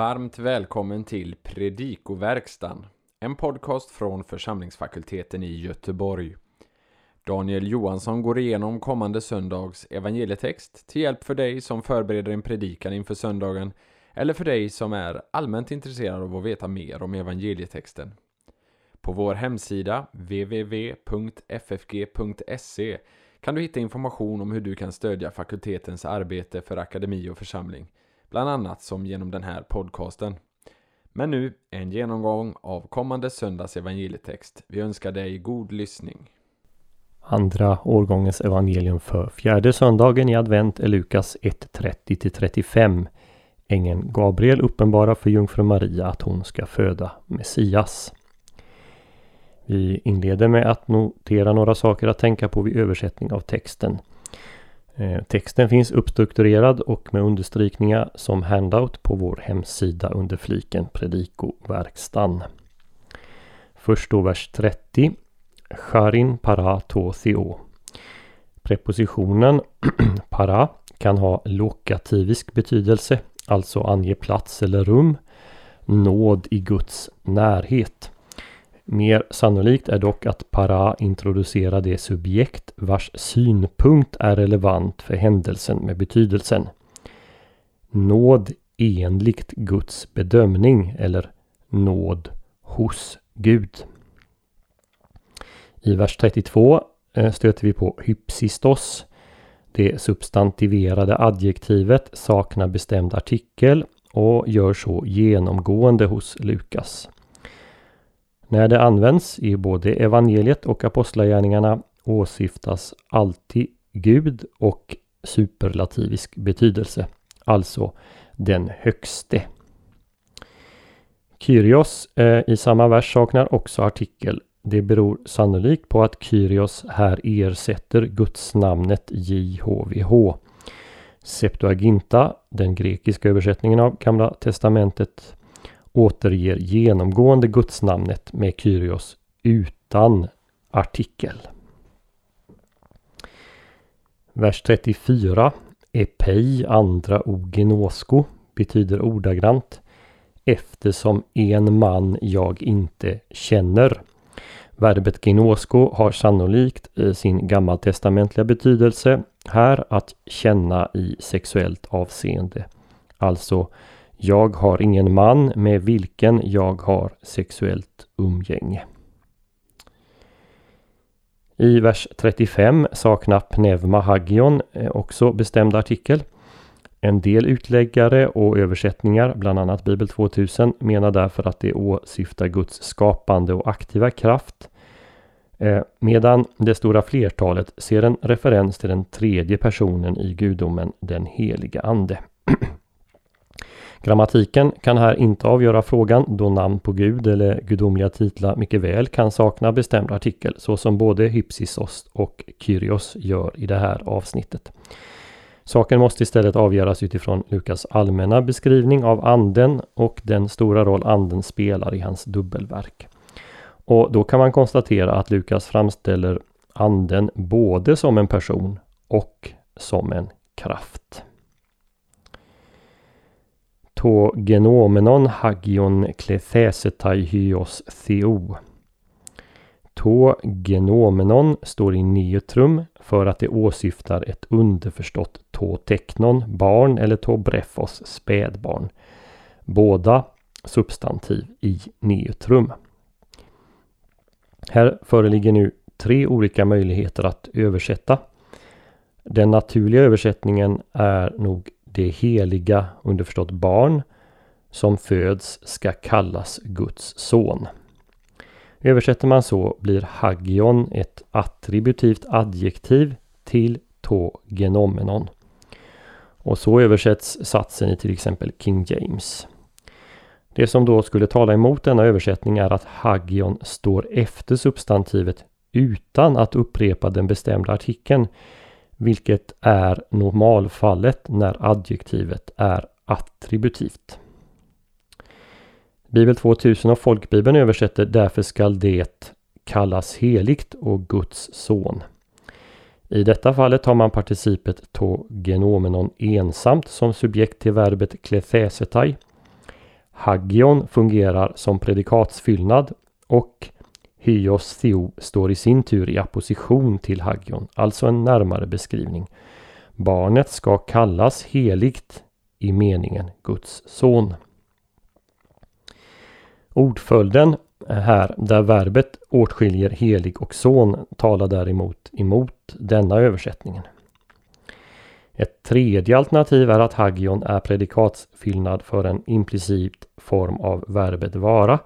Varmt välkommen till Predikoverkstan, en podcast från församlingsfakulteten i Göteborg. Daniel Johansson går igenom kommande söndags evangelietext till hjälp för dig som förbereder en predikan inför söndagen eller för dig som är allmänt intresserad av att veta mer om evangelietexten. På vår hemsida www.ffg.se kan du hitta information om hur du kan stödja fakultetens arbete för akademi och församling bland annat som genom den här podcasten. Men nu en genomgång av kommande söndags evangelietext. Vi önskar dig god lyssning. Andra årgångens evangelium för fjärde söndagen i advent är Lukas 1.30-35. Ängeln Gabriel uppenbarar för jungfru Maria att hon ska föda Messias. Vi inleder med att notera några saker att tänka på vid översättning av texten. Eh, texten finns uppstrukturerad och med understrykningar som handout på vår hemsida under fliken Predikoverkstan. Först då vers 30. Charin para to theo. Prepositionen para kan ha lokativisk betydelse, alltså ange plats eller rum. Nåd i Guds närhet. Mer sannolikt är dock att para introducerar det subjekt vars synpunkt är relevant för händelsen med betydelsen. Nåd enligt Guds bedömning eller nåd hos Gud. I vers 32 eh, stöter vi på hypsistos. Det substantiverade adjektivet saknar bestämd artikel och gör så genomgående hos Lukas. När det används i både evangeliet och apostlagärningarna åsyftas alltid Gud och superlativisk betydelse, alltså den högste. Kyrios eh, i samma vers saknar också artikel. Det beror sannolikt på att Kyrios här ersätter gudsnamnet JHVH. Septuaginta, den grekiska översättningen av Gamla Testamentet, återger genomgående gudsnamnet med Kyrios utan artikel. Vers 34 Epei andra ogenosko betyder ordagrant eftersom en man jag inte känner. Verbet genosko har sannolikt eh, sin gammaltestamentliga betydelse här att känna i sexuellt avseende. Alltså jag har ingen man med vilken jag har sexuellt umgänge. I vers 35 saknar pneuma hagion eh, också bestämd artikel. En del utläggare och översättningar, bland annat Bibel 2000, menar därför att det åsyftar Guds skapande och aktiva kraft. Eh, medan det stora flertalet ser en referens till den tredje personen i gudomen, den heliga ande. Grammatiken kan här inte avgöra frågan då namn på Gud eller gudomliga titlar mycket väl kan sakna bestämd artikel så som både Hypsisos och Kyrios gör i det här avsnittet. Saken måste istället avgöras utifrån Lukas allmänna beskrivning av anden och den stora roll anden spelar i hans dubbelverk. Och då kan man konstatera att Lukas framställer anden både som en person och som en kraft to genomenon hagion klethesetai hyos theo. To genomenon står i neutrum för att det åsyftar ett underförstått to teknon, barn eller to brefos, spädbarn. Båda substantiv i neutrum. Här föreligger nu tre olika möjligheter att översätta. Den naturliga översättningen är nog det heliga, underförstått barn, som föds ska kallas Guds son. Översätter man så blir hagion ett attributivt adjektiv till to genomenon. Och så översätts satsen i till exempel King James. Det som då skulle tala emot denna översättning är att hagion står efter substantivet utan att upprepa den bestämda artikeln vilket är normalfallet när adjektivet är attributivt. Bibel 2000 och folkbibeln översätter därför skall det kallas heligt och Guds son. I detta fallet har man participet to genomenon ensamt som subjekt till verbet klethesetai. Hagion fungerar som predikatsfyllnad och hyos theo står i sin tur i apposition till hagion, alltså en närmare beskrivning. Barnet ska kallas heligt i meningen Guds son. Ordföljden här där verbet åtskiljer helig och son talar däremot emot denna översättningen. Ett tredje alternativ är att hagion är predikatsfyllnad för en implicit form av verbet vara.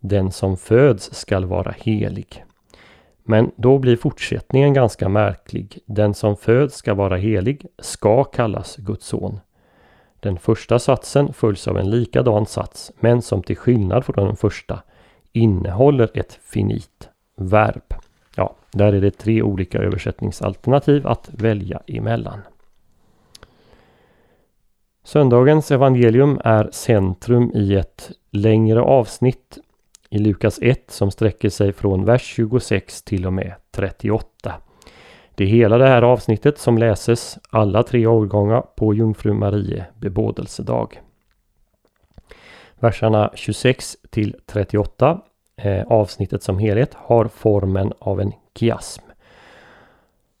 Den som föds skall vara helig. Men då blir fortsättningen ganska märklig. Den som föds ska vara helig, ska kallas Guds son. Den första satsen följs av en likadan sats, men som till skillnad från den första innehåller ett finit verb. Ja, där är det tre olika översättningsalternativ att välja emellan. Söndagens evangelium är centrum i ett längre avsnitt i Lukas 1 som sträcker sig från vers 26 till och med 38. Det är hela det här avsnittet som läses alla tre årgångar på Jungfru Marie bebådelsedag. Verserna 26 till 38, eh, avsnittet som helhet, har formen av en kiasm.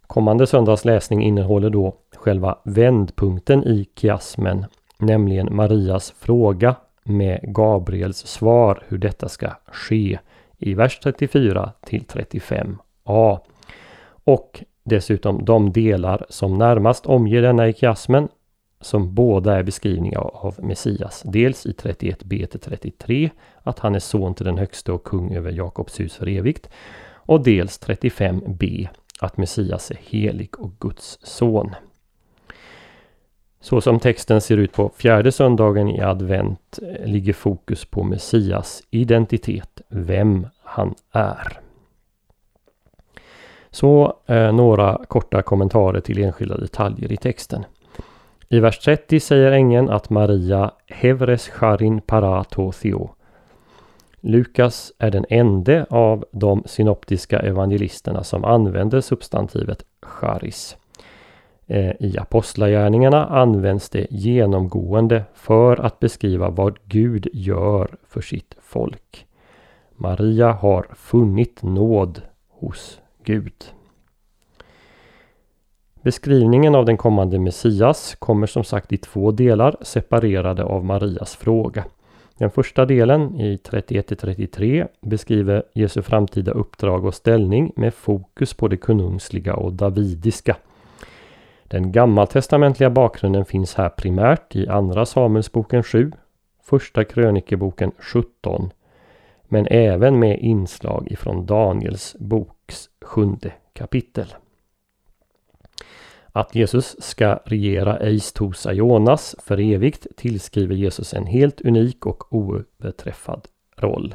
Kommande söndags läsning innehåller då själva vändpunkten i kiasmen, nämligen Marias fråga med Gabriels svar hur detta ska ske i vers 34 till 35a. Och dessutom de delar som närmast omger denna ikiasmen som båda är beskrivningar av Messias. Dels i 31b till 33 att han är son till den högste och kung över Jakobs hus för evigt. Och dels 35b att Messias är helig och Guds son. Så som texten ser ut på fjärde söndagen i advent eh, ligger fokus på Messias identitet, vem han är. Så eh, några korta kommentarer till enskilda detaljer i texten. I vers 30 säger ängeln att Maria Hevres Charin Parato Theo. Lukas är den ende av de synoptiska evangelisterna som använder substantivet charis. Eh, I Apostlagärningarna används det genomgående för att beskriva vad Gud gör för sitt folk. Maria har funnit nåd hos Gud. Beskrivningen av den kommande Messias kommer som sagt i två delar separerade av Marias fråga. Den första delen i 31-33 beskriver Jesu framtida uppdrag och ställning med fokus på det konungsliga och davidiska. Den gammaltestamentliga bakgrunden finns här primärt i Andra Samuelsboken 7, Första krönikeboken 17, men även med inslag ifrån Daniels boks sjunde kapitel. Att Jesus ska regera eis tosa Jonas för evigt tillskriver Jesus en helt unik och oöverträffad roll.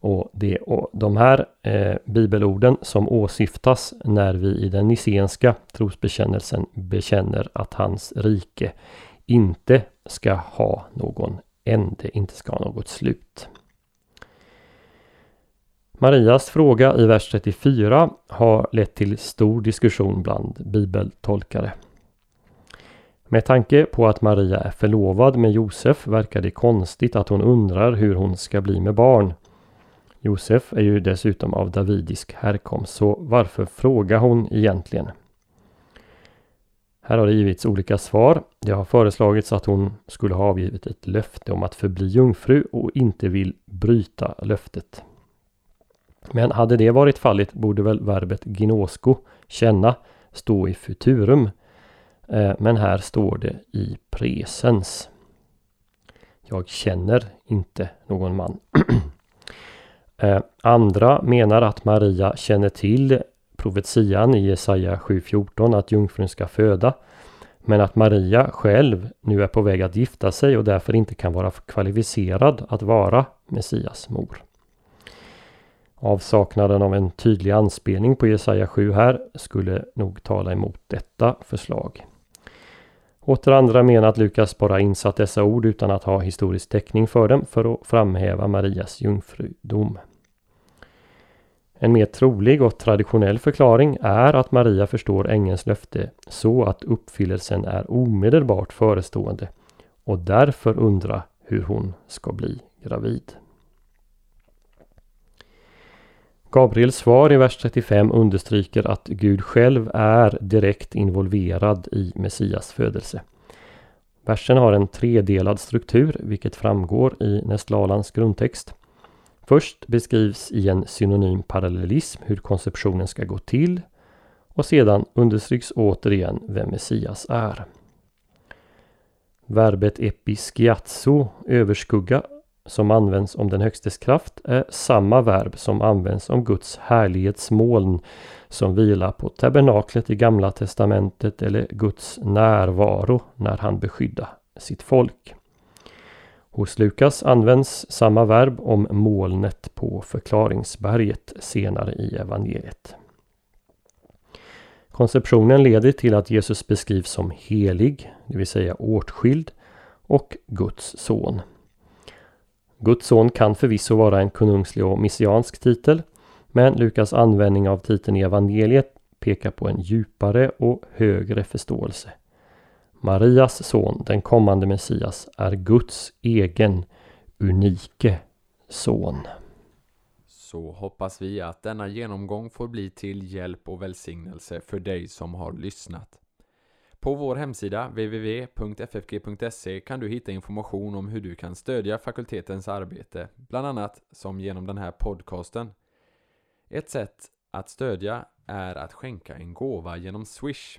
Och det är de här eh, bibelorden som åsyftas när vi i den nicenska trosbekännelsen bekänner att hans rike inte ska ha någon ände, inte ska ha något slut. Marias fråga i vers 34 har lett till stor diskussion bland bibeltolkare. Med tanke på att Maria är förlovad med Josef verkar det konstigt att hon undrar hur hon ska bli med barn. Josef är ju dessutom av davidisk härkomst, så varför frågar hon egentligen? Här har det givits olika svar. Det har föreslagits att hon skulle ha avgivit ett löfte om att förbli jungfru och inte vill bryta löftet. Men hade det varit fallet borde väl verbet ginosko, känna, stå i futurum. Eh, men här står det i presens. Jag känner inte någon man. Eh, andra menar att Maria känner till profetian i Jesaja 7.14 att jungfrun ska föda. Men att Maria själv nu är på väg att gifta sig och därför inte kan vara kvalificerad att vara Messias mor. Avsaknaden av en tydlig anspelning på Jesaja 7 här skulle nog tala emot detta förslag. Åter andra menar att Lukas bara insatt dessa ord utan att ha historisk täckning för dem för att framhäva Marias jungfrudom. En mer trolig och traditionell förklaring är att Maria förstår ängelns löfte så att uppfyllelsen är omedelbart förestående och därför undrar hur hon ska bli gravid. Gabriels svar i vers 35 understryker att Gud själv är direkt involverad i Messias födelse. Versen har en tredelad struktur vilket framgår i Nestlalans grundtext. Först beskrivs i en synonym parallellism hur konceptionen ska gå till och sedan understryks återigen vem Messias är. Verbet episkiazo, överskugga, som används om den högstes kraft är samma verb som används om Guds härlighetsmoln som vilar på tabernaklet i Gamla Testamentet eller Guds närvaro när han beskyddar sitt folk. Hos Lukas används samma verb om molnet på förklaringsberget senare i evangeliet. Konceptionen leder till att Jesus beskrivs som helig, det vill säga åtskild, och Guds son. Guds son kan förvisso vara en konungslig och messiansk titel, men Lukas användning av titeln i evangeliet pekar på en djupare och högre förståelse. Marias son, den kommande Messias, är Guds egen, unike son. Så hoppas vi att denna genomgång får bli till hjälp och välsignelse för dig som har lyssnat. På vår hemsida www.ffg.se kan du hitta information om hur du kan stödja fakultetens arbete, bland annat som genom den här podcasten. Ett sätt att stödja är att skänka en gåva genom Swish.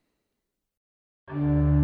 you